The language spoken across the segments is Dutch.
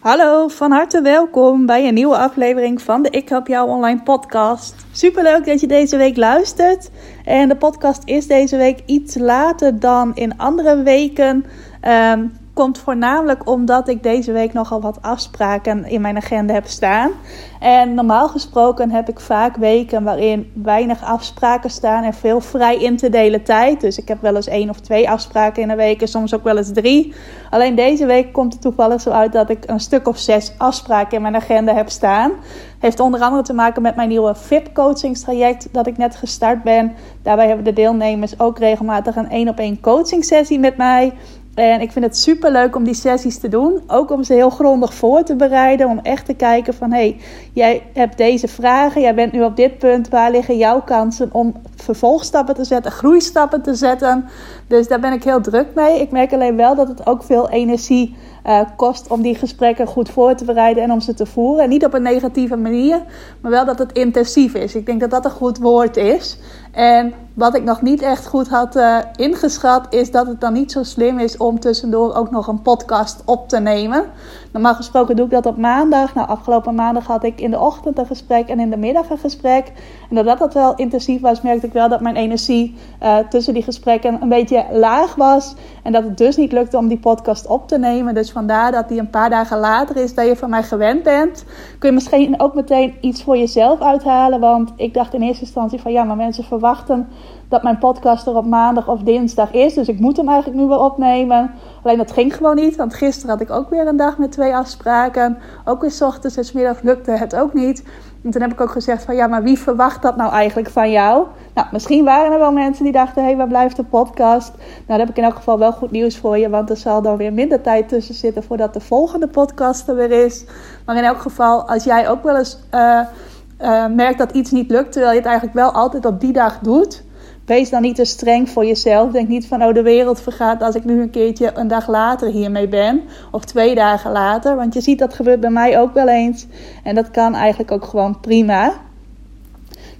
Hallo, van harte welkom bij een nieuwe aflevering van de Ik Help Jou Online podcast. Superleuk dat je deze week luistert. En de podcast is deze week iets later dan in andere weken. Um, komt voornamelijk omdat ik deze week nogal wat afspraken in mijn agenda heb staan. En normaal gesproken heb ik vaak weken waarin weinig afspraken staan en veel vrij in te delen tijd. Dus ik heb wel eens één of twee afspraken in een week en soms ook wel eens drie. Alleen deze week komt het toevallig zo uit dat ik een stuk of zes afspraken in mijn agenda heb staan. Heeft onder andere te maken met mijn nieuwe VIP-coachingstraject dat ik net gestart ben. Daarbij hebben de deelnemers ook regelmatig een één op één coaching sessie met mij. En ik vind het super leuk om die sessies te doen. Ook om ze heel grondig voor te bereiden. Om echt te kijken van hé, hey, jij hebt deze vragen. Jij bent nu op dit punt. Waar liggen jouw kansen om vervolgstappen te zetten, groeistappen te zetten? Dus daar ben ik heel druk mee. Ik merk alleen wel dat het ook veel energie uh, kost om die gesprekken goed voor te bereiden en om ze te voeren. En niet op een negatieve manier, maar wel dat het intensief is. Ik denk dat dat een goed woord is. En wat ik nog niet echt goed had uh, ingeschat, is dat het dan niet zo slim is om tussendoor ook nog een podcast op te nemen. Normaal gesproken doe ik dat op maandag. Nou, afgelopen maandag had ik in de ochtend een gesprek en in de middag een gesprek. En doordat dat wel intensief was, merkte ik wel dat mijn energie uh, tussen die gesprekken een beetje laag was. En dat het dus niet lukte om die podcast op te nemen. Dus vandaar dat die een paar dagen later is dat je van mij gewend bent. Kun je misschien ook meteen iets voor jezelf uithalen. Want ik dacht in eerste instantie van ja, maar mensen verwachten dat mijn podcast er op maandag of dinsdag is. Dus ik moet hem eigenlijk nu wel opnemen. Alleen dat ging gewoon niet. Want gisteren had ik ook weer een dag met twee afspraken. Ook weer s ochtends en s lukte het ook niet. En toen heb ik ook gezegd van ja, maar wie verwacht dat nou eigenlijk van jou? Nou, misschien waren er wel mensen die dachten, hé, hey, waar blijft de podcast? Nou, dan heb ik in elk geval wel goed nieuws voor je, want er zal dan weer minder tijd tussen zitten voordat de volgende podcast er weer is. Maar in elk geval, als jij ook wel eens uh, uh, merkt dat iets niet lukt, terwijl je het eigenlijk wel altijd op die dag doet, Wees dan niet te streng voor jezelf. Denk niet van, oh, de wereld vergaat als ik nu een keertje een dag later hiermee ben. Of twee dagen later. Want je ziet dat gebeurt bij mij ook wel eens. En dat kan eigenlijk ook gewoon prima.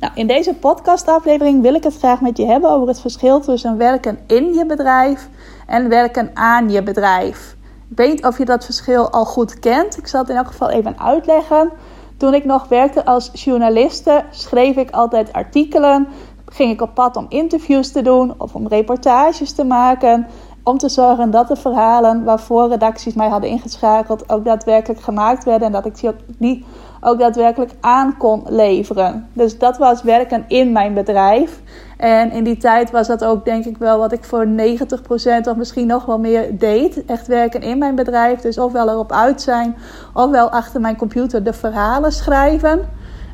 Nou, in deze podcastaflevering wil ik het graag met je hebben over het verschil tussen werken in je bedrijf en werken aan je bedrijf. Ik weet of je dat verschil al goed kent. Ik zal het in elk geval even uitleggen. Toen ik nog werkte als journaliste, schreef ik altijd artikelen ging ik op pad om interviews te doen of om reportages te maken. Om te zorgen dat de verhalen waarvoor redacties mij hadden ingeschakeld ook daadwerkelijk gemaakt werden. En dat ik die ook daadwerkelijk aan kon leveren. Dus dat was werken in mijn bedrijf. En in die tijd was dat ook denk ik wel wat ik voor 90% of misschien nog wel meer deed. Echt werken in mijn bedrijf. Dus ofwel erop uit zijn, ofwel achter mijn computer de verhalen schrijven.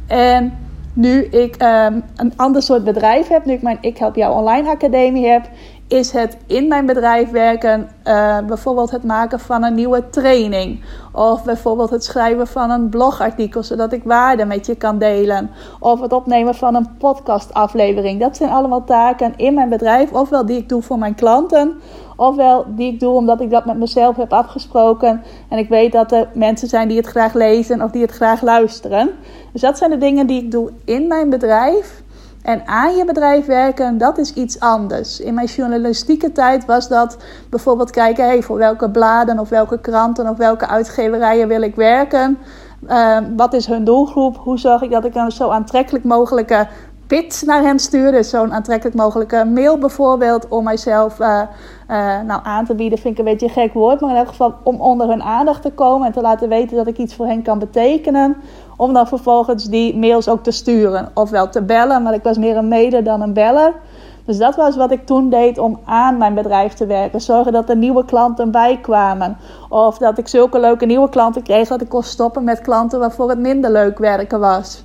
En nu ik um, een ander soort bedrijf heb, nu ik mijn Ik Help Jou Online Academie heb, is het in mijn bedrijf werken, uh, bijvoorbeeld het maken van een nieuwe training. Of bijvoorbeeld het schrijven van een blogartikel, zodat ik waarde met je kan delen. Of het opnemen van een podcastaflevering. Dat zijn allemaal taken in mijn bedrijf, ofwel die ik doe voor mijn klanten, ofwel die ik doe omdat ik dat met mezelf heb afgesproken. En ik weet dat er mensen zijn die het graag lezen of die het graag luisteren. Dus dat zijn de dingen die ik doe in mijn bedrijf. En aan je bedrijf werken, dat is iets anders. In mijn journalistieke tijd was dat bijvoorbeeld kijken, hey, voor welke bladen of welke kranten of welke uitgeverijen wil ik werken. Uh, wat is hun doelgroep? Hoe zorg ik dat ik een zo aantrekkelijk mogelijke pitch naar hen stuur? Dus zo'n aantrekkelijk mogelijke mail bijvoorbeeld om mijzelf uh, uh, nou, aan te bieden. Vind ik een beetje een gek woord, maar in elk geval om onder hun aandacht te komen en te laten weten dat ik iets voor hen kan betekenen om dan vervolgens die mails ook te sturen. Ofwel te bellen, maar ik was meer een mede dan een beller. Dus dat was wat ik toen deed om aan mijn bedrijf te werken. Zorgen dat er nieuwe klanten bij kwamen. Of dat ik zulke leuke nieuwe klanten kreeg dat ik kon stoppen met klanten waarvoor het minder leuk werken was.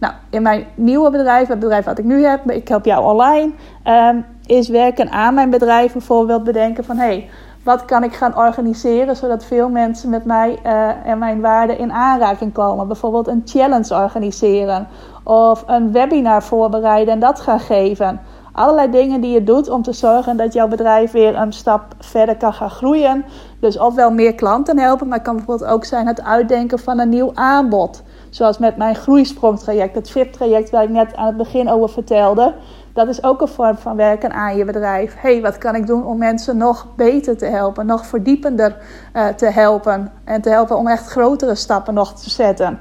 Nou, in mijn nieuwe bedrijf, het bedrijf wat ik nu heb, ik help jou online, um, is werken aan mijn bedrijf bijvoorbeeld bedenken van hé, hey, Wat kan ik gaan organiseren zodat veel mensen met mij uh, en mijn waarden in aanraking komen? Bijvoorbeeld een challenge organiseren of een webinar voorbereiden en dat gaan geven. Allerlei dingen die je doet om te zorgen dat jouw bedrijf weer een stap verder kan gaan groeien. Dus ofwel meer klanten helpen, maar het kan bijvoorbeeld ook zijn het uitdenken van een nieuw aanbod. Zoals met mijn groeisprongtraject, het VIP-traject waar ik net aan het begin over vertelde. Dat is ook een vorm van werken aan je bedrijf. hey, wat kan ik doen om mensen nog beter te helpen, nog verdiepender uh, te helpen en te helpen om echt grotere stappen nog te zetten.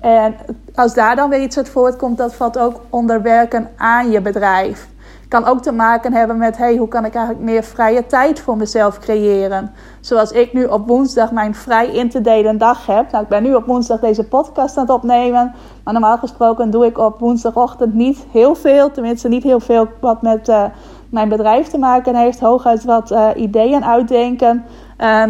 En als daar dan weer iets uit voortkomt, dat valt ook onder werken aan je bedrijf kan ook te maken hebben met hey, hoe kan ik eigenlijk meer vrije tijd voor mezelf creëren. Zoals ik nu op woensdag mijn vrij in te delen dag heb. Nou, ik ben nu op woensdag deze podcast aan het opnemen. Maar normaal gesproken doe ik op woensdagochtend niet heel veel. Tenminste, niet heel veel wat met uh, mijn bedrijf te maken heeft. Hooguit wat uh, ideeën uitdenken. Uh,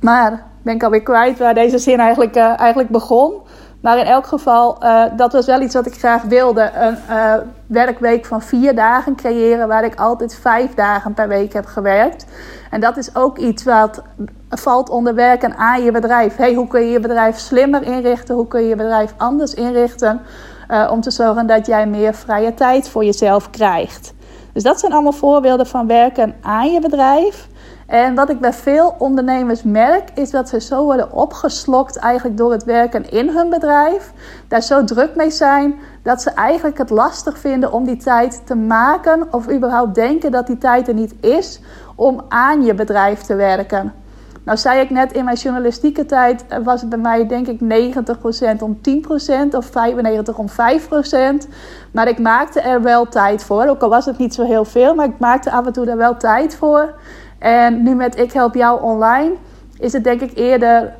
maar ben ik alweer kwijt waar deze zin eigenlijk, uh, eigenlijk begon. Maar in elk geval, uh, dat was wel iets wat ik graag wilde. Een uh, werkweek van vier dagen creëren, waar ik altijd vijf dagen per week heb gewerkt. En dat is ook iets wat valt onder werken aan je bedrijf. Hey, hoe kun je je bedrijf slimmer inrichten? Hoe kun je je bedrijf anders inrichten? Uh, om te zorgen dat jij meer vrije tijd voor jezelf krijgt. Dus dat zijn allemaal voorbeelden van werken aan je bedrijf. En wat ik bij veel ondernemers merk, is dat ze zo worden opgeslokt eigenlijk door het werken in hun bedrijf. Daar zo druk mee zijn dat ze eigenlijk het lastig vinden om die tijd te maken of überhaupt denken dat die tijd er niet is om aan je bedrijf te werken. Nou zei ik net, in mijn journalistieke tijd was het bij mij denk ik 90% om 10% of 95% om 5%. Maar ik maakte er wel tijd voor. Ook al was het niet zo heel veel, maar ik maakte af en toe er wel tijd voor. En nu met Ik Help Jou Online is het denk ik eerder,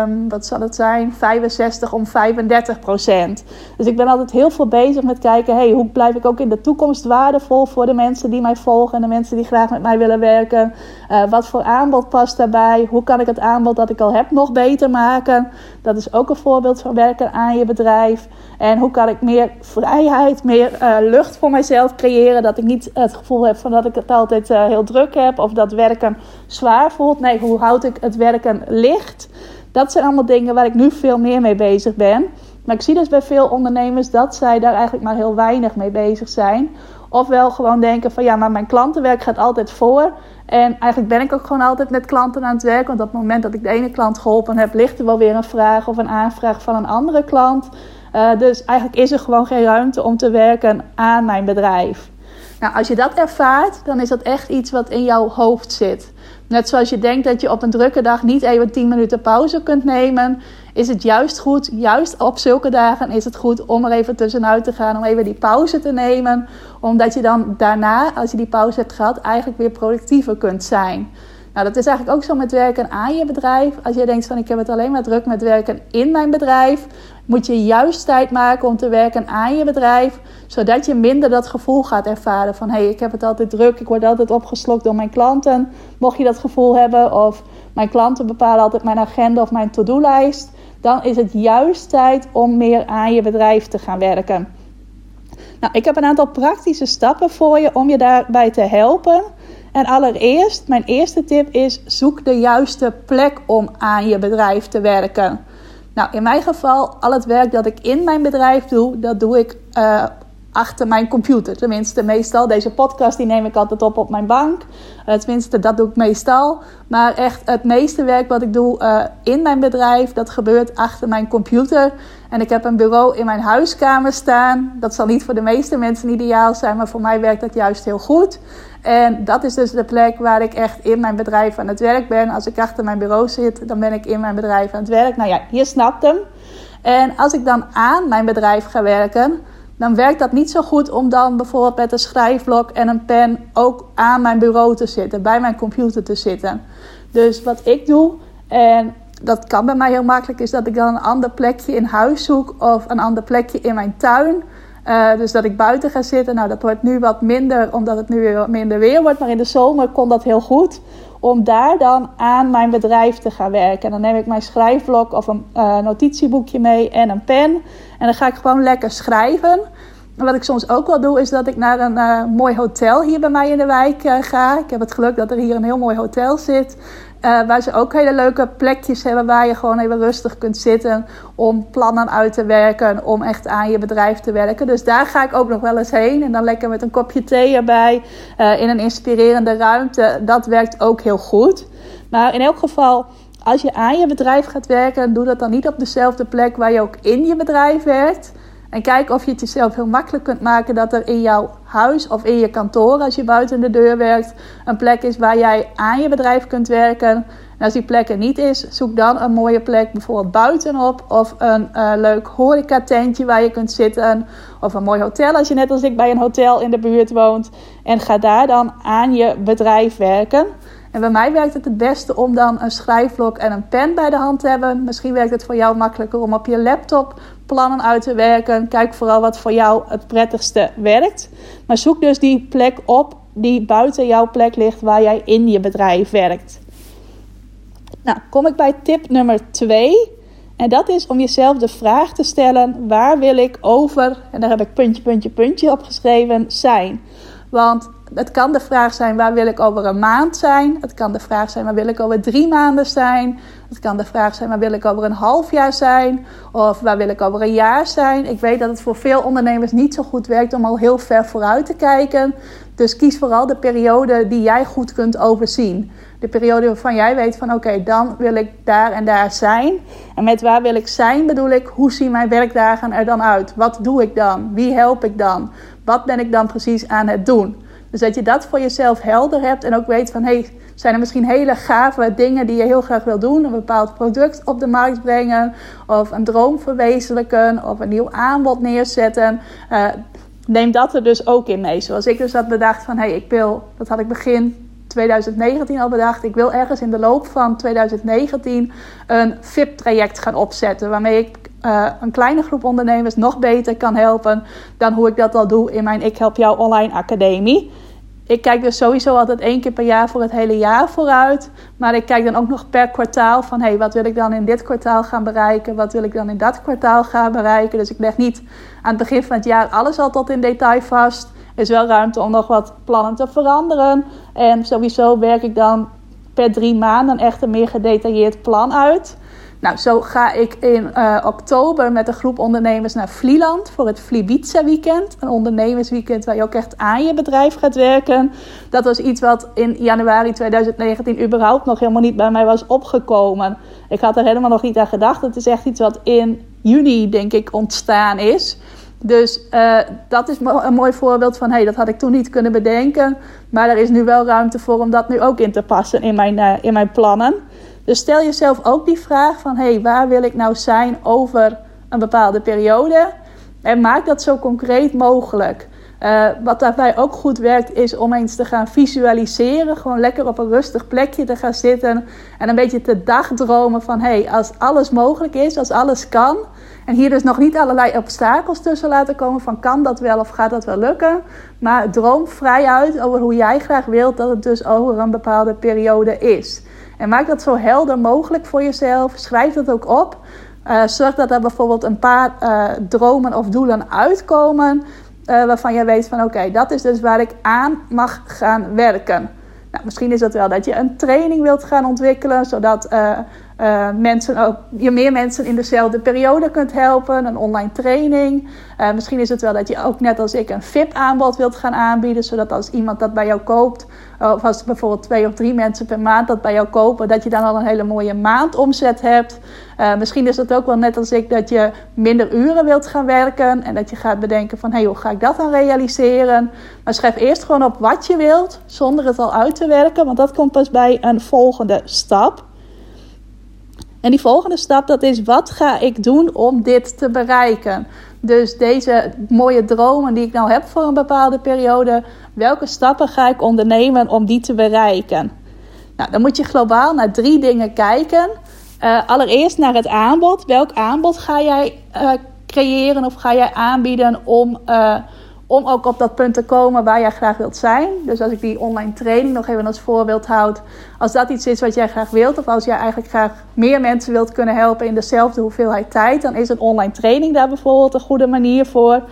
um, wat zal het zijn, 65 om 35 procent. Dus ik ben altijd heel veel bezig met kijken, hey, hoe blijf ik ook in de toekomst waardevol voor de mensen die mij volgen en de mensen die graag met mij willen werken. Uh, wat voor aanbod past daarbij? Hoe kan ik het aanbod dat ik al heb nog beter maken? Dat is ook een voorbeeld van werken aan je bedrijf. En hoe kan ik meer vrijheid, meer uh, lucht voor mijzelf creëren? Dat ik niet het gevoel heb van dat ik het altijd uh, heel druk heb of dat werken zwaar voelt. Nee, hoe houd ik het werken licht? Dat zijn allemaal dingen waar ik nu veel meer mee bezig ben. Maar ik zie dus bij veel ondernemers dat zij daar eigenlijk maar heel weinig mee bezig zijn. Ofwel gewoon denken van ja, maar mijn klantenwerk gaat altijd voor. En eigenlijk ben ik ook gewoon altijd met klanten aan het werk. Want op het moment dat ik de ene klant geholpen heb, ligt er wel weer een vraag of een aanvraag van een andere klant. Uh, dus eigenlijk is er gewoon geen ruimte om te werken aan mijn bedrijf. Nou, als je dat ervaart, dan is dat echt iets wat in jouw hoofd zit. Net zoals je denkt dat je op een drukke dag niet even 10 minuten pauze kunt nemen, is het juist goed, juist op zulke dagen is het goed om er even tussenuit te gaan, om even die pauze te nemen. Omdat je dan daarna, als je die pauze hebt gehad, eigenlijk weer productiever kunt zijn. Nou, dat is eigenlijk ook zo met werken aan je bedrijf. Als je denkt van ik heb het alleen maar druk met werken in mijn bedrijf, moet je juist tijd maken om te werken aan je bedrijf, zodat je minder dat gevoel gaat ervaren van hé, hey, ik heb het altijd druk, ik word altijd opgeslokt door mijn klanten. Mocht je dat gevoel hebben of mijn klanten bepalen altijd mijn agenda of mijn to-do-lijst, dan is het juist tijd om meer aan je bedrijf te gaan werken. Nou, ik heb een aantal praktische stappen voor je om je daarbij te helpen. En allereerst, mijn eerste tip is: zoek de juiste plek om aan je bedrijf te werken. Nou, in mijn geval, al het werk dat ik in mijn bedrijf doe, dat doe ik uh, achter mijn computer. Tenminste, meestal. Deze podcast die neem ik altijd op op mijn bank. Uh, tenminste, dat doe ik meestal. Maar echt het meeste werk wat ik doe uh, in mijn bedrijf, dat gebeurt achter mijn computer. En ik heb een bureau in mijn huiskamer staan. Dat zal niet voor de meeste mensen ideaal zijn, maar voor mij werkt dat juist heel goed. En dat is dus de plek waar ik echt in mijn bedrijf aan het werk ben. Als ik achter mijn bureau zit, dan ben ik in mijn bedrijf aan het werk. Nou ja, je snapt hem. En als ik dan aan mijn bedrijf ga werken, dan werkt dat niet zo goed om dan bijvoorbeeld met een schrijfblok en een pen ook aan mijn bureau te zitten, bij mijn computer te zitten. Dus wat ik doe, en dat kan bij mij heel makkelijk, is dat ik dan een ander plekje in huis zoek of een ander plekje in mijn tuin. Uh, dus dat ik buiten ga zitten. Nou, dat wordt nu wat minder, omdat het nu weer wat minder weer wordt. Maar in de zomer kon dat heel goed. Om daar dan aan mijn bedrijf te gaan werken. En dan neem ik mijn schrijfblok of een uh, notitieboekje mee en een pen. En dan ga ik gewoon lekker schrijven. wat ik soms ook wel doe, is dat ik naar een uh, mooi hotel hier bij mij in de wijk ga. Ik heb het geluk dat er hier een heel mooi hotel zit. Uh, waar ze ook hele leuke plekjes hebben waar je gewoon even rustig kunt zitten om plannen uit te werken, om echt aan je bedrijf te werken. Dus daar ga ik ook nog wel eens heen en dan lekker met een kopje thee erbij uh, in een inspirerende ruimte. Dat werkt ook heel goed. Maar in elk geval, als je aan je bedrijf gaat werken, doe dat dan niet op dezelfde plek waar je ook in je bedrijf werkt. En kijk of je het jezelf heel makkelijk kunt maken dat er in jouw huis of in je kantoor, als je buiten de deur werkt, een plek is waar jij aan je bedrijf kunt werken. En als die plek er niet is, zoek dan een mooie plek, bijvoorbeeld buitenop. Of een uh, leuk horecatentje waar je kunt zitten. Of een mooi hotel als je net als ik bij een hotel in de buurt woont. En ga daar dan aan je bedrijf werken. En bij mij werkt het het beste om dan een schrijfblok en een pen bij de hand te hebben. Misschien werkt het voor jou makkelijker om op je laptop plannen uit te werken. Kijk vooral wat voor jou het prettigste werkt. Maar zoek dus die plek op die buiten jouw plek ligt waar jij in je bedrijf werkt. Nou, kom ik bij tip nummer 2. En dat is om jezelf de vraag te stellen: waar wil ik over, en daar heb ik puntje, puntje, puntje opgeschreven, zijn? Want het kan de vraag zijn: waar wil ik over een maand zijn? Het kan de vraag zijn: waar wil ik over drie maanden zijn? Het kan de vraag zijn: waar wil ik over een half jaar zijn? Of waar wil ik over een jaar zijn? Ik weet dat het voor veel ondernemers niet zo goed werkt om al heel ver vooruit te kijken. Dus kies vooral de periode die jij goed kunt overzien. De periode waarvan jij weet van oké, dan wil ik daar en daar zijn. En met waar wil ik zijn bedoel ik, hoe zien mijn werkdagen er dan uit? Wat doe ik dan? Wie help ik dan? Wat ben ik dan precies aan het doen? Dus dat je dat voor jezelf helder hebt en ook weet van hé, hey, zijn er misschien hele gave dingen die je heel graag wil doen? Een bepaald product op de markt brengen, of een droom verwezenlijken, of een nieuw aanbod neerzetten. Uh, neem dat er dus ook in mee. Zoals ik dus had bedacht van hé, hey, ik wil, dat had ik begin 2019 al bedacht. Ik wil ergens in de loop van 2019 een VIP-traject gaan opzetten. Waarmee ik uh, een kleine groep ondernemers nog beter kan helpen dan hoe ik dat al doe in mijn Ik Help Jou Online Academie. Ik kijk dus sowieso altijd één keer per jaar voor het hele jaar vooruit. Maar ik kijk dan ook nog per kwartaal van hé, hey, wat wil ik dan in dit kwartaal gaan bereiken? Wat wil ik dan in dat kwartaal gaan bereiken? Dus ik leg niet aan het begin van het jaar alles al tot in detail vast is wel ruimte om nog wat plannen te veranderen. En sowieso werk ik dan per drie maanden echt een meer gedetailleerd plan uit. Nou, zo ga ik in uh, oktober met een groep ondernemers naar Vlieland voor het Vlibiza weekend. Een ondernemersweekend waar je ook echt aan je bedrijf gaat werken. Dat was iets wat in januari 2019 überhaupt nog helemaal niet bij mij was opgekomen. Ik had er helemaal nog niet aan gedacht. Het is echt iets wat in juni, denk ik, ontstaan is. Dus uh, dat is een mooi voorbeeld van, hey, dat had ik toen niet kunnen bedenken. Maar er is nu wel ruimte voor om dat nu ook in te passen in mijn, uh, in mijn plannen. Dus stel jezelf ook die vraag van, hey, waar wil ik nou zijn over een bepaalde periode? En maak dat zo concreet mogelijk. Uh, wat daarbij ook goed werkt, is om eens te gaan visualiseren. Gewoon lekker op een rustig plekje te gaan zitten. En een beetje te dagdromen van: hé, hey, als alles mogelijk is, als alles kan, en hier dus nog niet allerlei obstakels tussen laten komen van kan dat wel of gaat dat wel lukken. Maar droom vrij uit over hoe jij graag wilt dat het dus over een bepaalde periode is. En maak dat zo helder mogelijk voor jezelf. Schrijf dat ook op. Uh, zorg dat er bijvoorbeeld een paar uh, dromen of doelen uitkomen. Uh, waarvan je weet van oké, dat is dus waar ik aan mag gaan werken. Nou, misschien is dat wel dat je een training wilt gaan ontwikkelen, zodat uh, mensen ook, je meer mensen in dezelfde periode kunt helpen. Een online training. Uh, misschien is het wel dat je ook net als ik een VIP-aanbod wilt gaan aanbieden. Zodat als iemand dat bij jou koopt, of als bijvoorbeeld twee of drie mensen per maand dat bij jou kopen, dat je dan al een hele mooie maandomzet hebt. Misschien is het ook wel net als ik dat je minder uren wilt gaan werken. En dat je gaat bedenken van hey, hoe ga ik dat dan realiseren? Maar schrijf eerst gewoon op wat je wilt, zonder het al uit te werken. Want dat komt pas bij een volgende stap. En die volgende stap, dat is wat ga ik doen om dit te bereiken? Dus deze mooie dromen die ik nou heb voor een bepaalde periode, welke stappen ga ik ondernemen om die te bereiken? Nou, dan moet je globaal naar drie dingen kijken. Uh, allereerst naar het aanbod. Welk aanbod ga jij uh, creëren of ga jij aanbieden om uh, om ook op dat punt te komen waar jij graag wilt zijn. Dus als ik die online training nog even als voorbeeld houd. Als dat iets is wat jij graag wilt, of als jij eigenlijk graag meer mensen wilt kunnen helpen in dezelfde hoeveelheid tijd, dan is een online training daar bijvoorbeeld een goede manier voor.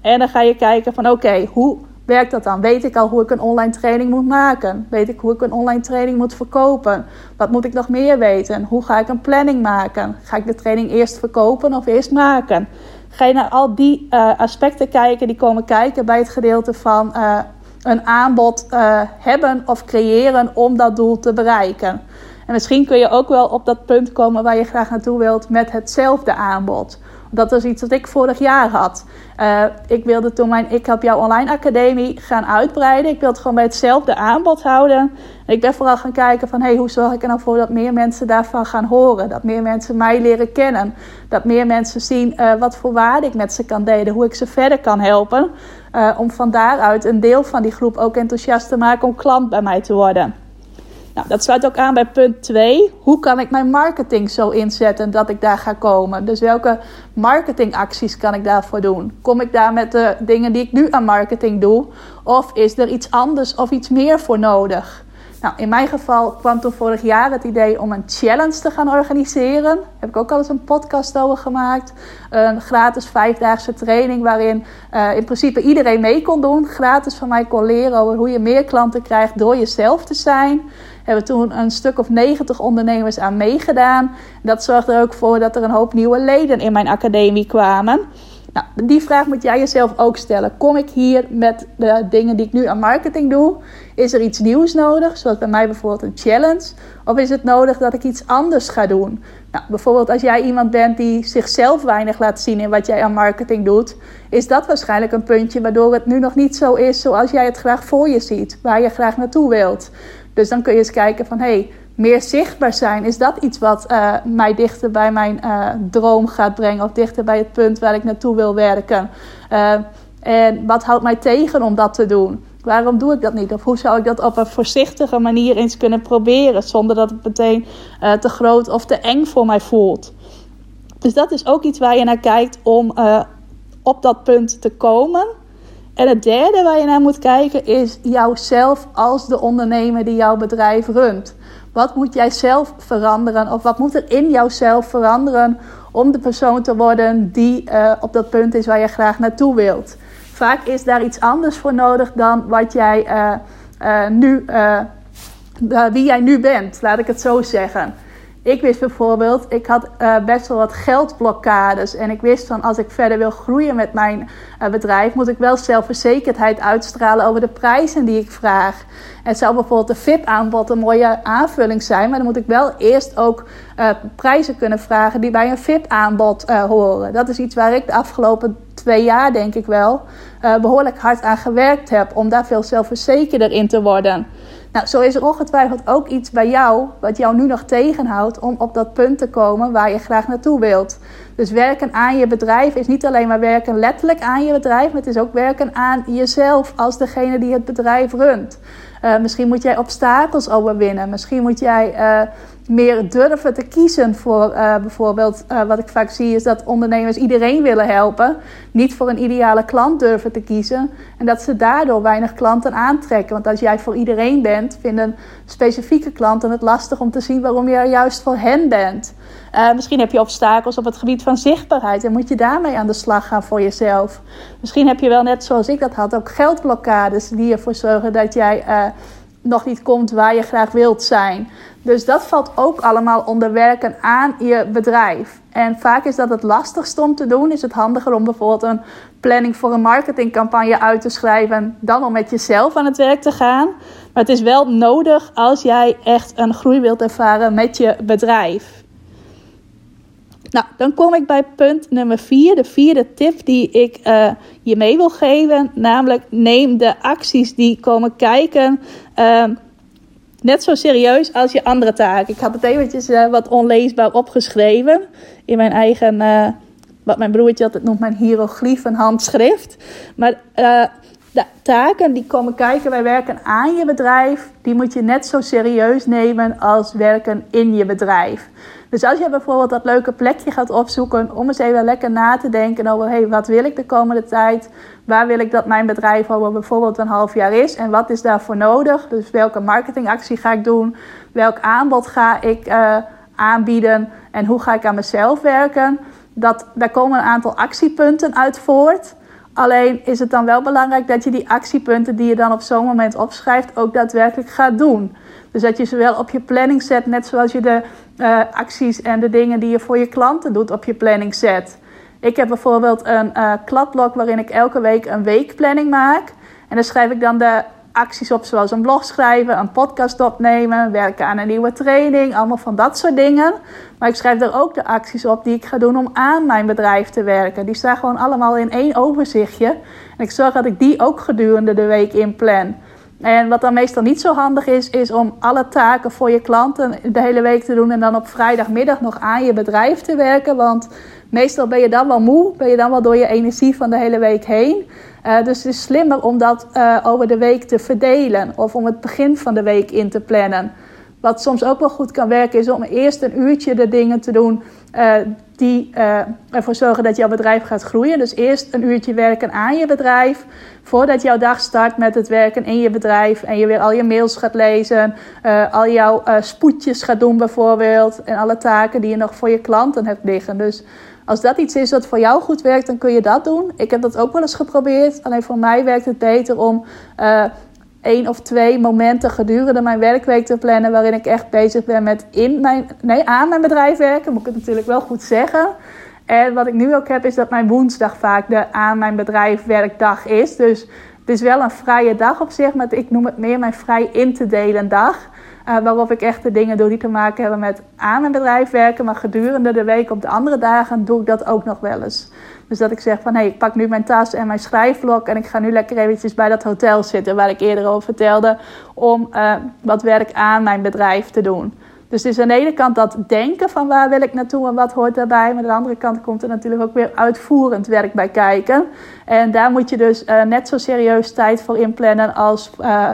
En dan ga je kijken van oké, hoe werkt dat dan? Weet ik al hoe ik een online training moet maken? Weet ik hoe ik een online training moet verkopen? Wat moet ik nog meer weten? Hoe ga ik een planning maken? Ga ik de training eerst verkopen of eerst maken? Ga je naar al die uh, aspecten kijken die komen kijken bij het gedeelte van uh, een aanbod uh, hebben of creëren om dat doel te bereiken. En misschien kun je ook wel op dat punt komen waar je graag naartoe wilt met hetzelfde aanbod. Dat is iets wat ik vorig jaar had. Uh, ik wilde toen mijn Ik Help Jou Online Academie gaan uitbreiden. Ik wilde gewoon bij hetzelfde aanbod houden. En ik ben vooral gaan kijken van... Hey, hoe zorg ik er nou voor dat meer mensen daarvan gaan horen? Dat meer mensen mij leren kennen. Dat meer mensen zien uh, wat voor waarde ik met ze kan delen. Hoe ik ze verder kan helpen. Uh, om van daaruit een deel van die groep ook enthousiast te maken om klant bij mij te worden. Nou, dat sluit ook aan bij punt 2. Hoe kan ik mijn marketing zo inzetten dat ik daar ga komen? Dus welke marketingacties kan ik daarvoor doen? Kom ik daar met de dingen die ik nu aan marketing doe? Of is er iets anders of iets meer voor nodig? Nou, in mijn geval kwam toen vorig jaar het idee om een challenge te gaan organiseren. Daar heb ik ook al eens een podcast over gemaakt. Een gratis vijfdaagse training waarin uh, in principe iedereen mee kon doen. Gratis van mij kon leren over hoe je meer klanten krijgt door jezelf te zijn hebben toen een stuk of 90 ondernemers aan meegedaan. Dat zorgde er ook voor dat er een hoop nieuwe leden in mijn academie kwamen. Nou, die vraag moet jij jezelf ook stellen. Kom ik hier met de dingen die ik nu aan marketing doe? Is er iets nieuws nodig, zoals bij mij bijvoorbeeld een challenge? Of is het nodig dat ik iets anders ga doen? Nou, bijvoorbeeld als jij iemand bent die zichzelf weinig laat zien in wat jij aan marketing doet, is dat waarschijnlijk een puntje waardoor het nu nog niet zo is zoals jij het graag voor je ziet, waar je graag naartoe wilt. Dus dan kun je eens kijken van hey, meer zichtbaar zijn, is dat iets wat uh, mij dichter bij mijn uh, droom gaat brengen of dichter bij het punt waar ik naartoe wil werken? Uh, en wat houdt mij tegen om dat te doen? Waarom doe ik dat niet? Of hoe zou ik dat op een voorzichtige manier eens kunnen proberen zonder dat het meteen te groot of te eng voor mij voelt? Dus dat is ook iets waar je naar kijkt om op dat punt te komen. En het derde waar je naar moet kijken is jouzelf als de ondernemer die jouw bedrijf runt. Wat moet jij zelf veranderen of wat moet er in jouzelf veranderen om de persoon te worden die uh, op dat punt is waar je graag naartoe wilt? Vaak is daar iets anders voor nodig dan wat jij uh, uh, nu, wie jij nu bent, laat ik het zo zeggen. Ik wist bijvoorbeeld, ik had uh, best wel wat geldblokkades. En ik wist van als ik verder wil groeien met mijn uh, bedrijf, moet ik wel zelfverzekerdheid uitstralen over de prijzen die ik vraag. Het zou bijvoorbeeld een VIP-aanbod een mooie aanvulling zijn, maar dan moet ik wel eerst ook uh, prijzen kunnen vragen die bij een VIP-aanbod horen. Dat is iets waar ik de afgelopen twee jaar, denk ik wel, behoorlijk hard aan gewerkt heb om daar veel zelfverzekerder in te worden. Nou, zo is er ongetwijfeld ook iets bij jou wat jou nu nog tegenhoudt om op dat punt te komen waar je graag naartoe wilt. Dus werken aan je bedrijf is niet alleen maar werken letterlijk aan je bedrijf, maar het is ook werken aan jezelf als degene die het bedrijf runt. Uh, misschien moet jij obstakels overwinnen. Misschien moet jij uh, meer durven te kiezen voor uh, bijvoorbeeld, wat ik vaak zie, is dat ondernemers iedereen willen helpen. Niet voor een ideale klant durven te kiezen. En dat ze daardoor weinig klanten aantrekken. Want als jij voor iedereen bent, vinden specifieke klanten het lastig om te zien waarom je er juist voor hen bent. misschien heb je obstakels op het gebied van zichtbaarheid en moet je daarmee aan de slag gaan voor jezelf. Misschien heb je wel net zoals ik dat had ook geldblokkades die ervoor zorgen dat jij nog niet komt waar je graag wilt zijn. Dus dat valt ook allemaal onder werken aan je bedrijf. En vaak is dat het lastigst om te doen. Is het handiger om bijvoorbeeld een planning voor een marketingcampagne uit te schrijven dan om met jezelf aan het werk te gaan. Maar het is wel nodig als jij echt een groei wilt ervaren met je bedrijf. Nou, dan kom ik bij punt nummer vier, de vierde tip die ik uh, je mee wil geven. Namelijk, neem de acties die komen kijken uh, net zo serieus als je andere taken. Ik had het eventjes uh, wat onleesbaar opgeschreven in mijn eigen, wat mijn broertje altijd noemt, mijn hieroglyphen handschrift. Maar de taken die komen kijken bij werken aan je bedrijf, die moet je net zo serieus nemen als werken in je bedrijf. Dus als je bijvoorbeeld dat leuke plekje gaat opzoeken om eens even lekker na te denken over hey, wat wil ik de komende tijd? Waar wil ik dat mijn bedrijf over bijvoorbeeld een half jaar is? En wat is daarvoor nodig? Dus welke marketingactie ga ik doen? Welk aanbod ga ik uh, aanbieden? En hoe ga ik aan mezelf werken? Dat, daar komen een aantal actiepunten uit voort. Alleen is het dan wel belangrijk dat je die actiepunten die je dan op zo'n moment opschrijft ook daadwerkelijk gaat doen. Dus dat je ze wel op je planning zet, net zoals je de uh, acties en de dingen die je voor je klanten doet op je planning zet. Ik heb bijvoorbeeld een uh, kladblok waarin ik elke week een weekplanning maak. En dan schrijf ik dan de acties op, zoals een blog schrijven, een podcast opnemen, werken aan een nieuwe training, allemaal van dat soort dingen. Maar ik schrijf er ook de acties op die ik ga doen om aan mijn bedrijf te werken. Die staan gewoon allemaal in één overzichtje. En ik zorg dat ik die ook gedurende de week inplan. En wat dan meestal niet zo handig is, is om alle taken voor je klanten de hele week te doen en dan op vrijdagmiddag nog aan je bedrijf te werken. Want meestal ben je dan wel moe, ben je dan wel door je energie van de hele week heen. Uh, dus het is slimmer om dat uh, over de week te verdelen of om het begin van de week in te plannen. Wat soms ook wel goed kan werken, is om eerst een uurtje de dingen te doen uh, die ervoor zorgen dat jouw bedrijf gaat groeien. Dus eerst een uurtje werken aan je bedrijf, voordat jouw dag start met het werken in je bedrijf en je weer al je mails gaat lezen, al jouw spoedjes gaat doen bijvoorbeeld en alle taken die je nog voor je klanten hebt liggen. Dus als dat iets is wat voor jou goed werkt, dan kun je dat doen. Ik heb dat ook wel eens geprobeerd. Alleen voor mij werkt het beter om uh, één of twee momenten gedurende mijn werkweek te plannen. Waarin ik echt bezig ben met in mijn, nee, aan mijn bedrijf werken. Moet ik het natuurlijk wel goed zeggen. En wat ik nu ook heb, is dat mijn woensdag vaak de aan mijn bedrijf werkdag is. Dus het is wel een vrije dag op zich, maar ik noem het meer mijn vrij in te delen dag. Uh, waarop ik echt de dingen doe die te maken hebben met aan mijn bedrijf werken. Maar gedurende de week op de andere dagen doe ik dat ook nog wel eens. Dus dat ik zeg van hé, hey, ik pak nu mijn tas en mijn schrijfblok. En ik ga nu lekker eventjes bij dat hotel zitten waar ik eerder over vertelde. Om uh, wat werk aan mijn bedrijf te doen. Dus het is aan de ene kant dat denken van waar wil ik naartoe en wat hoort daarbij. Maar aan de andere kant komt er natuurlijk ook weer uitvoerend werk bij kijken. En daar moet je dus uh, net zo serieus tijd voor inplannen als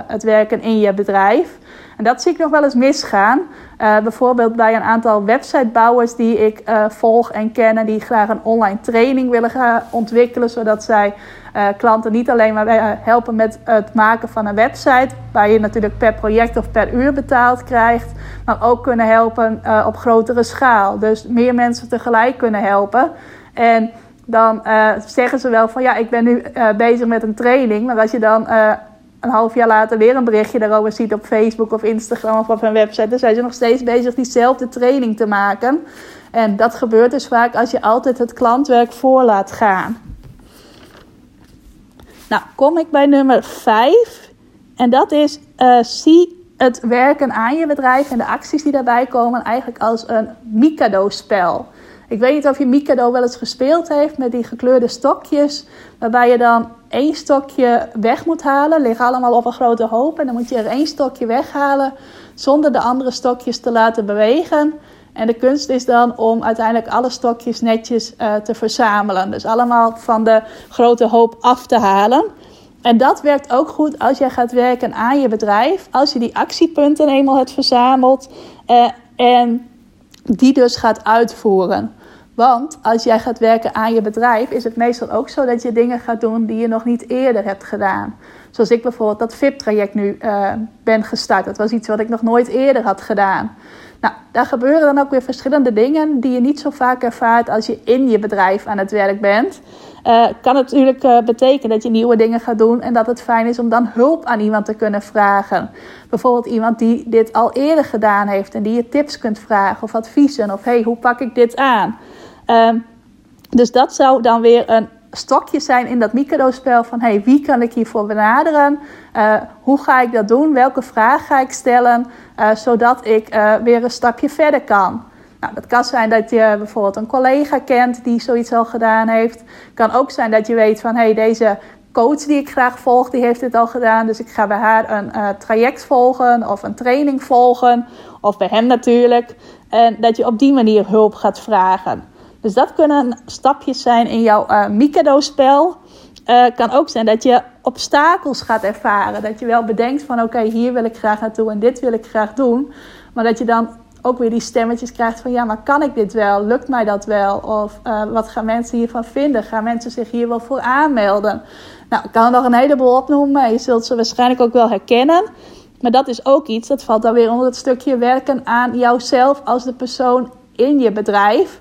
het werken in je bedrijf. En dat zie ik nog wel eens misgaan. Uh, bijvoorbeeld bij een aantal websitebouwers die ik uh, volg en ken en die graag een online training willen gaan ontwikkelen, zodat zij uh, klanten niet alleen maar helpen met het maken van een website, waar je natuurlijk per project of per uur betaald krijgt, maar ook kunnen helpen op grotere schaal. Dus meer mensen tegelijk kunnen helpen. En dan zeggen ze wel van ja, ik ben nu bezig met een training, maar als je dan een half jaar later weer een berichtje daarover ziet op Facebook of Instagram of op hun website, dan zijn ze nog steeds bezig diezelfde training te maken. En dat gebeurt dus vaak als je altijd het klantwerk voor laat gaan. Nou, kom ik bij nummer 5. En dat is uh, zie het werken aan je bedrijf en de acties die daarbij komen eigenlijk als een Mikado-spel. Ik weet niet of je Mikado wel eens gespeeld heeft met die gekleurde stokjes. Waarbij je dan één stokje weg moet halen. Liggen allemaal op een grote hoop. En dan moet je er één stokje weghalen. Zonder de andere stokjes te laten bewegen. En de kunst is dan om uiteindelijk alle stokjes netjes uh, te verzamelen. Dus allemaal van de grote hoop af te halen. En dat werkt ook goed als jij gaat werken aan je bedrijf. Als je die actiepunten eenmaal hebt verzameld. Uh, en die dus gaat uitvoeren. Want als jij gaat werken aan je bedrijf, is het meestal ook zo dat je dingen gaat doen die je nog niet eerder hebt gedaan. Zoals ik bijvoorbeeld dat VIP-traject nu uh, ben gestart. Dat was iets wat ik nog nooit eerder had gedaan. Nou, daar gebeuren dan ook weer verschillende dingen die je niet zo vaak ervaart als je in je bedrijf aan het werk bent. Uh, kan natuurlijk uh, betekenen dat je nieuwe dingen gaat doen en dat het fijn is om dan hulp aan iemand te kunnen vragen. Bijvoorbeeld iemand die dit al eerder gedaan heeft en die je tips kunt vragen of adviezen of hey, hoe pak ik dit aan? Uh, dus dat zou dan weer een stokje zijn in dat microspel van hey, wie kan ik hiervoor benaderen? Uh, hoe ga ik dat doen? Welke vraag ga ik stellen? Uh, zodat ik uh, weer een stapje verder kan. Nou, dat kan zijn dat je bijvoorbeeld een collega kent die zoiets al gedaan heeft. Kan ook zijn dat je weet van hey, deze coach die ik graag volg, die heeft dit al gedaan. Dus ik ga bij haar een traject volgen of een training volgen. Of bij hem natuurlijk. En dat je op die manier hulp gaat vragen. Dus dat kunnen stapjes zijn in jouw uh, Mikado-spel. Uh, kan ook zijn dat je obstakels gaat ervaren. Dat je wel bedenkt van oké, hier wil ik graag naartoe en dit wil ik graag doen. Maar dat je dan ook weer die stemmetjes krijgt van ja, maar kan ik dit wel? Lukt mij dat wel? Of uh, wat gaan mensen hiervan vinden? Gaan mensen zich hier wel voor aanmelden? Nou, ik kan er nog een heleboel opnoemen. Je zult ze waarschijnlijk ook wel herkennen. Maar dat is ook iets, dat valt dan weer onder het stukje werken aan jouzelf als de persoon in je bedrijf.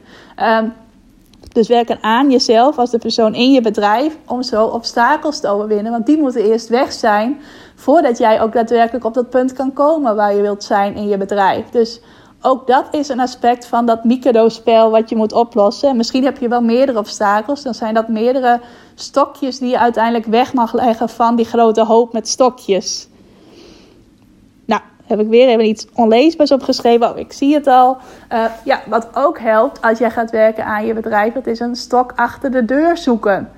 Um, Dus werken aan jezelf als de persoon in je bedrijf om zo obstakels te overwinnen. Want die moeten eerst weg zijn voordat jij ook daadwerkelijk op dat punt kan komen waar je wilt zijn in je bedrijf. Dus ook dat is een aspect van dat Mikado-spel wat je moet oplossen. Misschien heb je wel meerdere obstakels. Dan zijn dat meerdere stokjes die je uiteindelijk weg mag leggen van die grote hoop met stokjes. Heb ik weer even iets onleesbaars opgeschreven. Oh, ik zie het al. Uh, ja, wat ook helpt als jij gaat werken aan je bedrijf, dat is een stok achter de deur zoeken.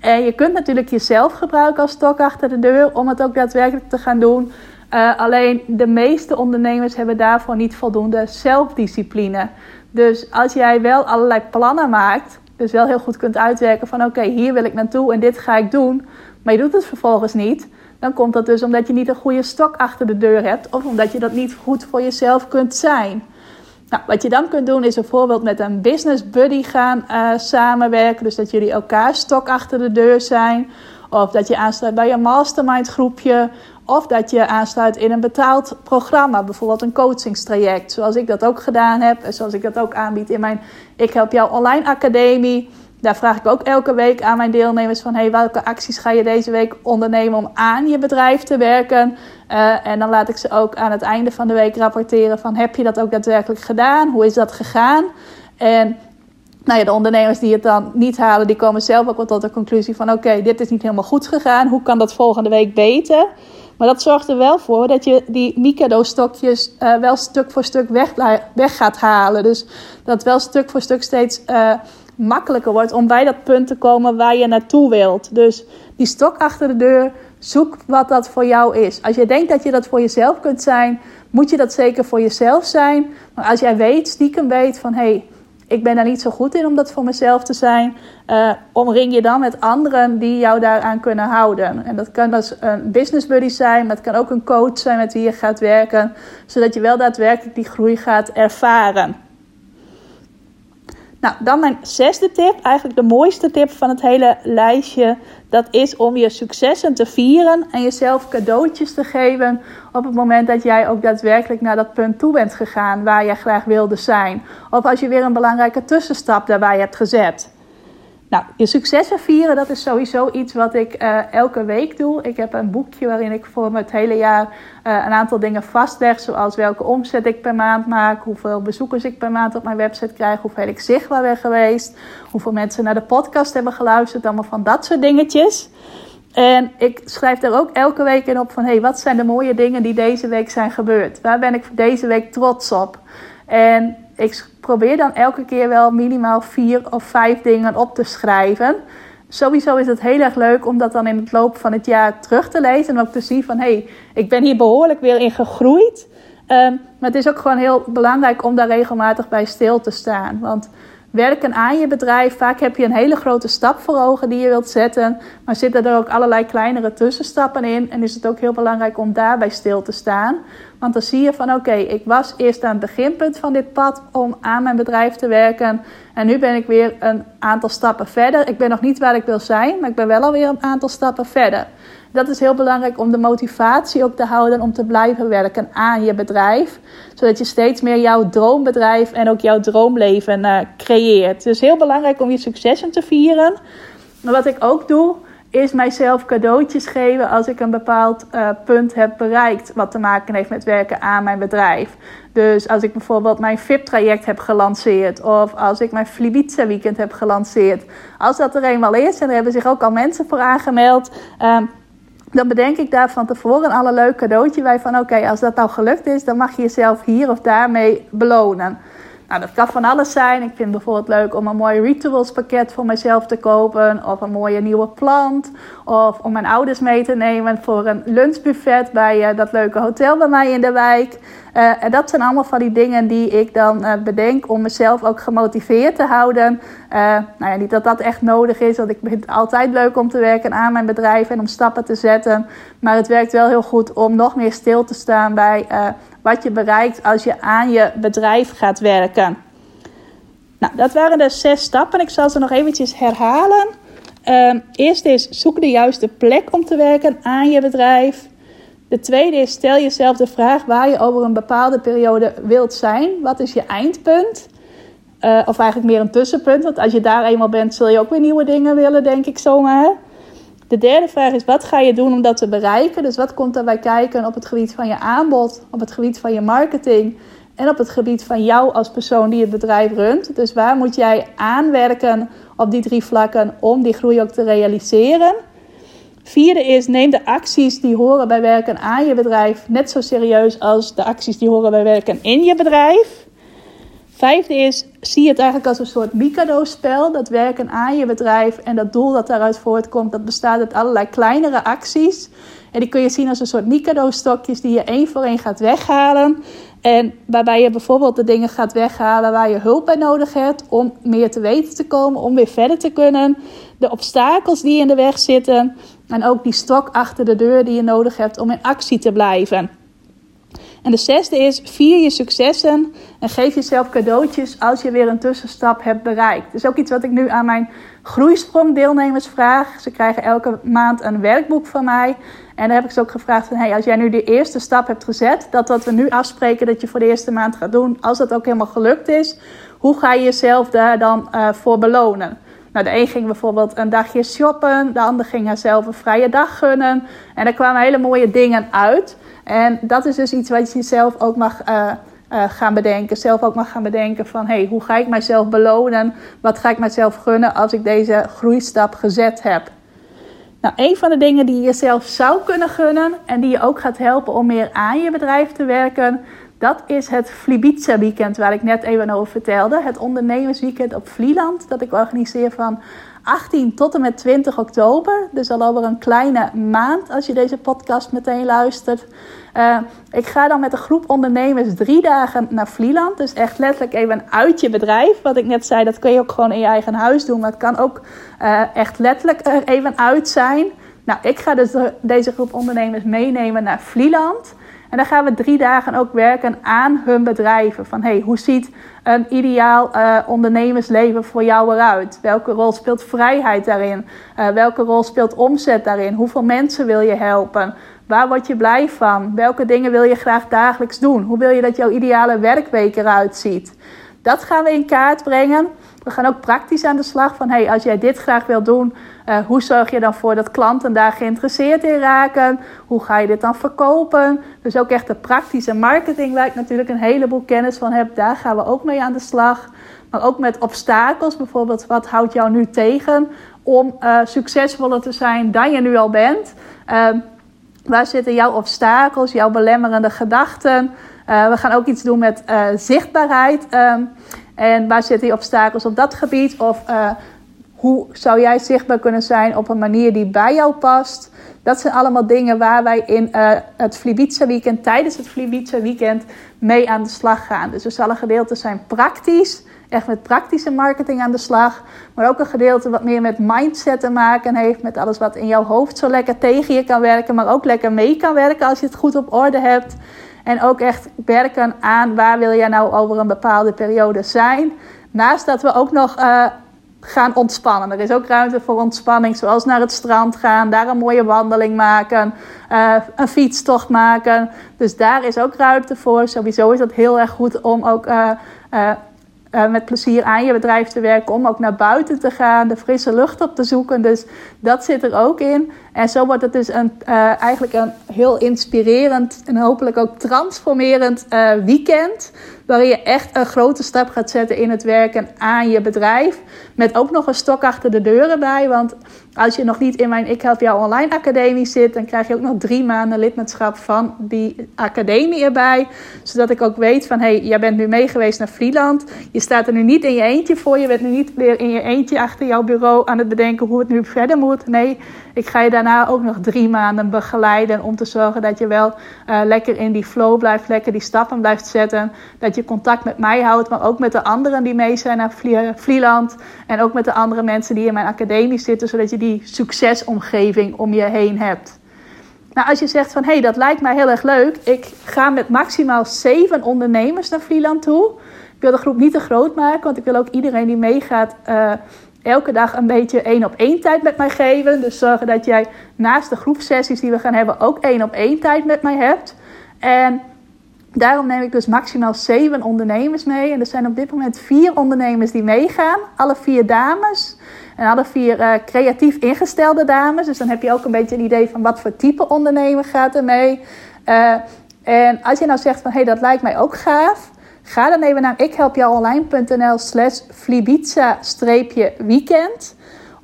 En je kunt natuurlijk jezelf gebruiken als stok achter de deur om het ook daadwerkelijk te gaan doen. Uh, alleen de meeste ondernemers hebben daarvoor niet voldoende zelfdiscipline. Dus als jij wel allerlei plannen maakt, dus wel heel goed kunt uitwerken van oké, hier wil ik naartoe en dit ga ik doen, maar je doet het vervolgens niet, dan komt dat dus omdat je niet een goede stok achter de deur hebt of omdat je dat niet goed voor jezelf kunt zijn. Nou, wat je dan kunt doen is bijvoorbeeld met een business buddy gaan uh, samenwerken. Dus dat jullie elkaar stok achter de deur zijn. Of dat je aansluit bij een mastermind groepje. Of dat je aansluit in een betaald programma, bijvoorbeeld een coachingstraject. Zoals ik dat ook gedaan heb en zoals ik dat ook aanbied in mijn Ik Help Jou Online Academie. Daar vraag ik ook elke week aan mijn deelnemers van... Hey, welke acties ga je deze week ondernemen om aan je bedrijf te werken? Uh, en dan laat ik ze ook aan het einde van de week rapporteren van... heb je dat ook daadwerkelijk gedaan? Hoe is dat gegaan? En nou ja, de ondernemers die het dan niet halen... die komen zelf ook wel tot de conclusie van... oké, dit is niet helemaal goed gegaan. Hoe kan dat volgende week beter? Maar dat zorgt er wel voor dat je die Mikado-stokjes uh, wel stuk voor stuk weg, gaat halen. Dus dat wel stuk voor stuk steeds uh, makkelijker wordt om bij dat punt te komen waar je naartoe wilt. Dus die stok achter de deur, zoek wat dat voor jou is. Als je denkt dat je dat voor jezelf kunt zijn, moet je dat zeker voor jezelf zijn. Maar als jij weet, stiekem weet van hé, hey, ik ben daar niet zo goed in om dat voor mezelf te zijn. Uh, omring je dan met anderen die jou daaraan kunnen houden. En dat kan dus een business buddy zijn, maar het kan ook een coach zijn met wie je gaat werken. Zodat je wel daadwerkelijk die groei gaat ervaren. Nou, dan mijn zesde tip, eigenlijk de mooiste tip van het hele lijstje. Dat is om je successen te vieren en jezelf cadeautjes te geven op het moment dat jij ook daadwerkelijk naar dat punt toe bent gegaan waar je graag wilde zijn. Of als je weer een belangrijke tussenstap daarbij hebt gezet. Nou, je successen vieren, dat is sowieso iets wat ik uh, elke week doe. Ik heb een boekje waarin ik voor het hele jaar uh, een aantal dingen vastleg. Zoals welke omzet ik per maand maak, hoeveel bezoekers ik per maand op mijn website krijg, hoeveel ik zichtbaar ben geweest, hoeveel mensen naar de podcast hebben geluisterd, allemaal van dat soort dingetjes. En ik schrijf daar ook elke week in op van, hé, hey, wat zijn de mooie dingen die deze week zijn gebeurd? Waar ben ik deze week trots op? En ik probeer dan elke keer wel minimaal vier of vijf dingen op te schrijven. Sowieso is het heel erg leuk om dat dan in het loop van het jaar terug te lezen. En ook te zien van, hé, hey, ik ben hier behoorlijk weer in gegroeid. Um, maar het is ook gewoon heel belangrijk om daar regelmatig bij stil te staan. Want werken aan je bedrijf. Vaak heb je een hele grote stap voor ogen die je wilt zetten. Maar zitten er ook allerlei kleinere tussenstappen in. En is het ook heel belangrijk om daarbij stil te staan. Want dan zie je van oké, ik was eerst aan het beginpunt van dit pad om aan mijn bedrijf te werken. En nu ben ik weer een aantal stappen verder. Ik ben nog niet waar ik wil zijn, maar ik ben wel alweer een aantal stappen verder. Dat is heel belangrijk om de motivatie ook te houden om te blijven werken aan je bedrijf. Zodat je steeds meer jouw droombedrijf en ook jouw droomleven uh, creëert. Dus heel belangrijk om je successen te vieren. Maar wat ik ook doe, is mijzelf cadeautjes geven als ik een bepaald uh, punt heb bereikt. Wat te maken heeft met werken aan mijn bedrijf. Dus als ik bijvoorbeeld mijn VIP-traject heb gelanceerd. Of als ik mijn Flibiza weekend heb gelanceerd. Als dat er eenmaal is en er hebben zich ook al mensen voor aangemeld. Um, dan bedenk ik daar van tevoren al een leuk cadeautje bij van oké, als dat nou gelukt is, dan mag je jezelf hier of daarmee belonen. Nou, dat kan van alles zijn. Ik vind bijvoorbeeld leuk om een mooi rituals pakket voor mezelf te kopen. Of een mooie nieuwe plant. Of om mijn ouders mee te nemen voor een lunchbuffet bij uh, dat leuke hotel bij mij in de wijk. Uh, en dat zijn allemaal van die dingen die ik dan uh, bedenk om mezelf ook gemotiveerd te houden. nou ja, niet dat dat echt nodig is, want ik vind het altijd leuk om te werken aan mijn bedrijf en om stappen te zetten. Maar het werkt wel heel goed om nog meer stil te staan bij wat je bereikt als je aan je bedrijf gaat werken. Nou, dat waren de zes stappen. Ik zal ze nog eventjes herhalen. Uh, eerst is zoek de juiste plek om te werken aan je bedrijf. De tweede is stel jezelf de vraag waar je over een bepaalde periode wilt zijn. Wat is je eindpunt? Uh, of eigenlijk meer een tussenpunt. Want als je daar eenmaal bent, zul je ook weer nieuwe dingen willen, denk ik zomaar. De derde vraag is: wat ga je doen om dat te bereiken? Dus wat komt daarbij kijken op het gebied van je aanbod, op het gebied van je marketing en op het gebied van jou als persoon die het bedrijf runt? Dus waar moet jij aanwerken op die drie vlakken om die groei ook te realiseren? Vierde is: neem de acties die horen bij werken aan je bedrijf net zo serieus als de acties die horen bij werken in je bedrijf. Vijfde is, zie het eigenlijk als een soort Mikado-spel. Dat werken aan je bedrijf en dat doel dat daaruit voortkomt, dat bestaat uit allerlei kleinere acties. En die kun je zien als een soort Mikado-stokjes die je één voor één gaat weghalen. En waarbij je bijvoorbeeld de dingen gaat weghalen waar je hulp bij nodig hebt om meer te weten te komen, om weer verder te kunnen. De obstakels die in de weg zitten en ook die stok achter de deur die je nodig hebt om in actie te blijven. En de zesde is, vier je successen en geef jezelf cadeautjes als je weer een tussenstap hebt bereikt. Dat is ook iets wat ik nu aan mijn groeisprong deelnemers vraag. Ze krijgen elke maand een werkboek van mij. En daar heb ik ze ook gevraagd van, hey, als jij nu de eerste stap hebt gezet, dat wat we nu afspreken dat je voor de eerste maand gaat doen, als dat ook helemaal gelukt is, hoe ga je jezelf daar dan uh, voor belonen? Nou, de een ging bijvoorbeeld een dagje shoppen, de ander ging haarzelf een vrije dag gunnen. En er kwamen hele mooie dingen uit. En dat is dus iets wat je zelf ook mag uh, uh, gaan bedenken. Zelf ook mag gaan bedenken van, hey, hoe ga ik mijzelf belonen? Wat ga ik mijzelf gunnen als ik deze groeistap gezet heb? Nou, een van de dingen die je jezelf zou kunnen gunnen en die je ook gaat helpen om meer aan je bedrijf te werken, dat is het Flibiza weekend waar ik net even over vertelde. Het ondernemersweekend op Vlieland dat ik organiseer van 18 tot en met 20 oktober. Dus al over een kleine maand als je deze podcast meteen luistert. Uh, ik ga dan met een groep ondernemers drie dagen naar Vlieland. Dus echt letterlijk even uit je bedrijf. Wat ik net zei, dat kun je ook gewoon in je eigen huis doen. Maar het kan ook uh, echt letterlijk er even uit zijn. Nou, ik ga dus de, deze groep ondernemers meenemen naar Vlieland. En dan gaan we drie dagen ook werken aan hun bedrijven. Van hey, hoe ziet een ideaal uh, ondernemersleven voor jou eruit? Welke rol speelt vrijheid daarin? Uh, welke rol speelt omzet daarin? Hoeveel mensen wil je helpen? Waar word je blij van? Welke dingen wil je graag dagelijks doen? Hoe wil je dat jouw ideale werkweek eruit ziet? Dat gaan we in kaart brengen. We gaan ook praktisch aan de slag van, hey, als jij dit graag wil doen, uh, hoe zorg je dan voor dat klanten daar geïnteresseerd in raken? Hoe ga je dit dan verkopen? Dus ook echt de praktische marketing, waar ik natuurlijk een heleboel kennis van heb, daar gaan we ook mee aan de slag. Maar ook met obstakels, bijvoorbeeld, wat houdt jou nu tegen om uh, succesvoller te zijn dan je nu al bent? Uh, waar zitten jouw obstakels, jouw belemmerende gedachten? Uh, we gaan ook iets doen met zichtbaarheid. Ehm, en waar zitten die obstakels op dat gebied? Of hoe zou jij zichtbaar kunnen zijn op een manier die bij jou past? Dat zijn allemaal dingen waar wij in uh, het Flibiza weekend, tijdens het Flibiza weekend, mee aan de slag gaan. Dus er zal een gedeelte zijn praktisch, echt met praktische marketing aan de slag. Maar ook een gedeelte wat meer met mindset te maken heeft. Met alles wat in jouw hoofd zo lekker tegen je kan werken, maar ook lekker mee kan werken als je het goed op orde hebt. En ook echt werken aan waar wil jij nou over een bepaalde periode zijn. Naast dat we ook nog uh, gaan ontspannen. Er is ook ruimte voor ontspanning, zoals naar het strand gaan, daar een mooie wandeling maken, uh, een fietstocht maken. Dus daar is ook ruimte voor. Sowieso is dat heel erg goed om ook uh, uh, met plezier aan je bedrijf te werken, om ook naar buiten te gaan, de frisse lucht op te zoeken. Dus dat zit er ook in. En zo wordt het dus een, uh, eigenlijk een heel inspirerend en hopelijk ook transformerend uh, weekend. Waarin je echt een grote stap gaat zetten in het werken aan je bedrijf. Met ook nog een stok achter de deuren bij. Want als je nog niet in mijn Ik Help Jou Online Academie zit, dan krijg je ook nog drie maanden lidmaatschap van die academie erbij. Zodat ik ook weet van, hé, hey, jij bent nu meegeweest naar Vlieland. Je staat er nu niet in je eentje voor. Je bent nu niet weer in je eentje achter jouw bureau aan het bedenken hoe het nu verder moet. Nee, ik ga je daarna ook nog drie maanden begeleiden om te zorgen dat je wel uh, lekker in die flow blijft, lekker die stappen blijft zetten. Dat je contact met mij houdt, maar ook met de anderen die mee zijn naar Vlieland. En ook met de andere mensen die in mijn academie zitten, zodat je die succesomgeving om je heen hebt. Nou, als je zegt van hé, hey, dat lijkt mij heel erg leuk. Ik ga met maximaal zeven ondernemers naar Vlieland toe. Ik wil de groep niet te groot maken, want ik wil ook iedereen die meegaat. Uh, elke dag een beetje één op één tijd met mij geven. Dus zorgen dat jij naast de groepsessies die we gaan hebben ook één op één tijd met mij hebt. En Daarom neem ik dus maximaal zeven ondernemers mee. En er zijn op dit moment vier ondernemers die meegaan. Alle vier dames. En alle vier uh, creatief ingestelde dames. Dus dan heb je ook een beetje een idee van wat voor type ondernemer gaat er mee. Uh, en als je nou zegt van hé, hey, dat lijkt mij ook gaaf. Ga dan even naar ikhelpjouonline.nl slash weekend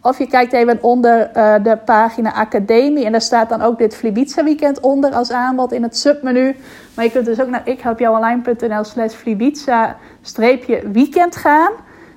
Of je kijkt even onder uh, de pagina Academie. En daar staat dan ook dit Flibiza weekend onder als aanbod in het submenu. Maar je kunt dus ook naar ikhelpjouonline.nl slash weekend gaan.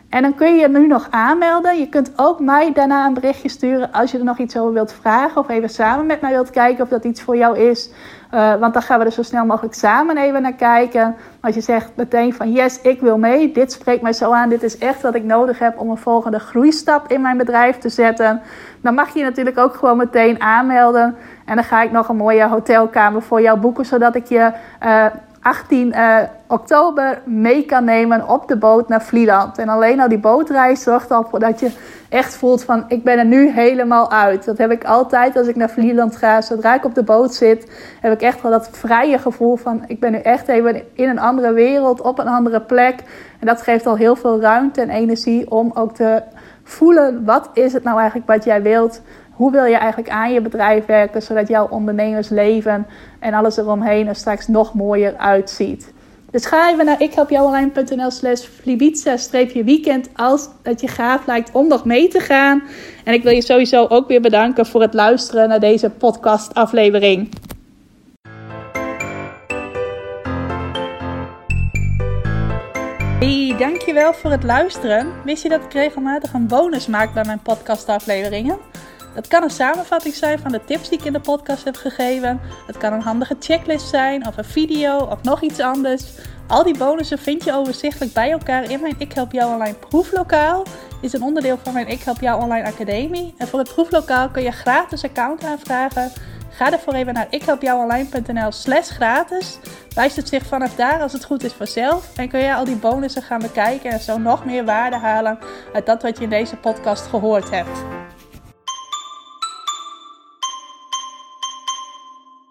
En dan kun je je nu nog aanmelden. Je kunt ook mij daarna een berichtje sturen als je er nog iets over wilt vragen. Of even samen met mij wilt kijken of dat iets voor jou is. Uh, want dan gaan we er zo snel mogelijk samen even naar kijken. Als je zegt meteen van yes, ik wil mee. Dit spreekt mij zo aan. Dit is echt wat ik nodig heb om een volgende groeistap in mijn bedrijf te zetten. Dan mag je je natuurlijk ook gewoon meteen aanmelden. En dan ga ik nog een mooie hotelkamer voor jou boeken. Zodat ik je... Uh, 18 uh, oktober mee kan nemen op de boot naar Vlieland. En alleen al die bootreis zorgt al voor dat je echt voelt van ik ben er nu helemaal uit. Dat heb ik altijd als ik naar Vlieland ga. Zodra ik op de boot zit, heb ik echt wel dat vrije gevoel van ik ben nu echt even in een andere wereld, op een andere plek. En dat geeft al heel veel ruimte en energie om ook te voelen wat is het nou eigenlijk wat jij wilt. Hoe wil je eigenlijk aan je bedrijf werken, zodat jouw ondernemersleven en alles eromheen er straks nog mooier uitziet. Dus ga even naar ikhelpjouonline.nl slash weekend als het je gaaf lijkt om nog mee te gaan. En ik wil je sowieso ook weer bedanken voor het luisteren naar deze podcast aflevering. Hey, dankjewel voor het luisteren. Wist je dat ik regelmatig een bonus maak bij mijn podcastafleveringen? Het kan een samenvatting zijn van de tips die ik in de podcast heb gegeven. Het kan een handige checklist zijn, of een video, of nog iets anders. Al die bonussen vind je overzichtelijk bij elkaar in mijn Ik Help Jou Online proeflokaal. Is een onderdeel van mijn Ik Help Jou Online Academie. En voor het proeflokaal kun je gratis account aanvragen. Ga ervoor even naar ikhelpjouonline.nl slash gratis. Wijst het zich vanaf daar als het goed is vanzelf. En kun je al die bonussen gaan bekijken en zo nog meer waarde halen uit dat wat je in deze podcast gehoord hebt.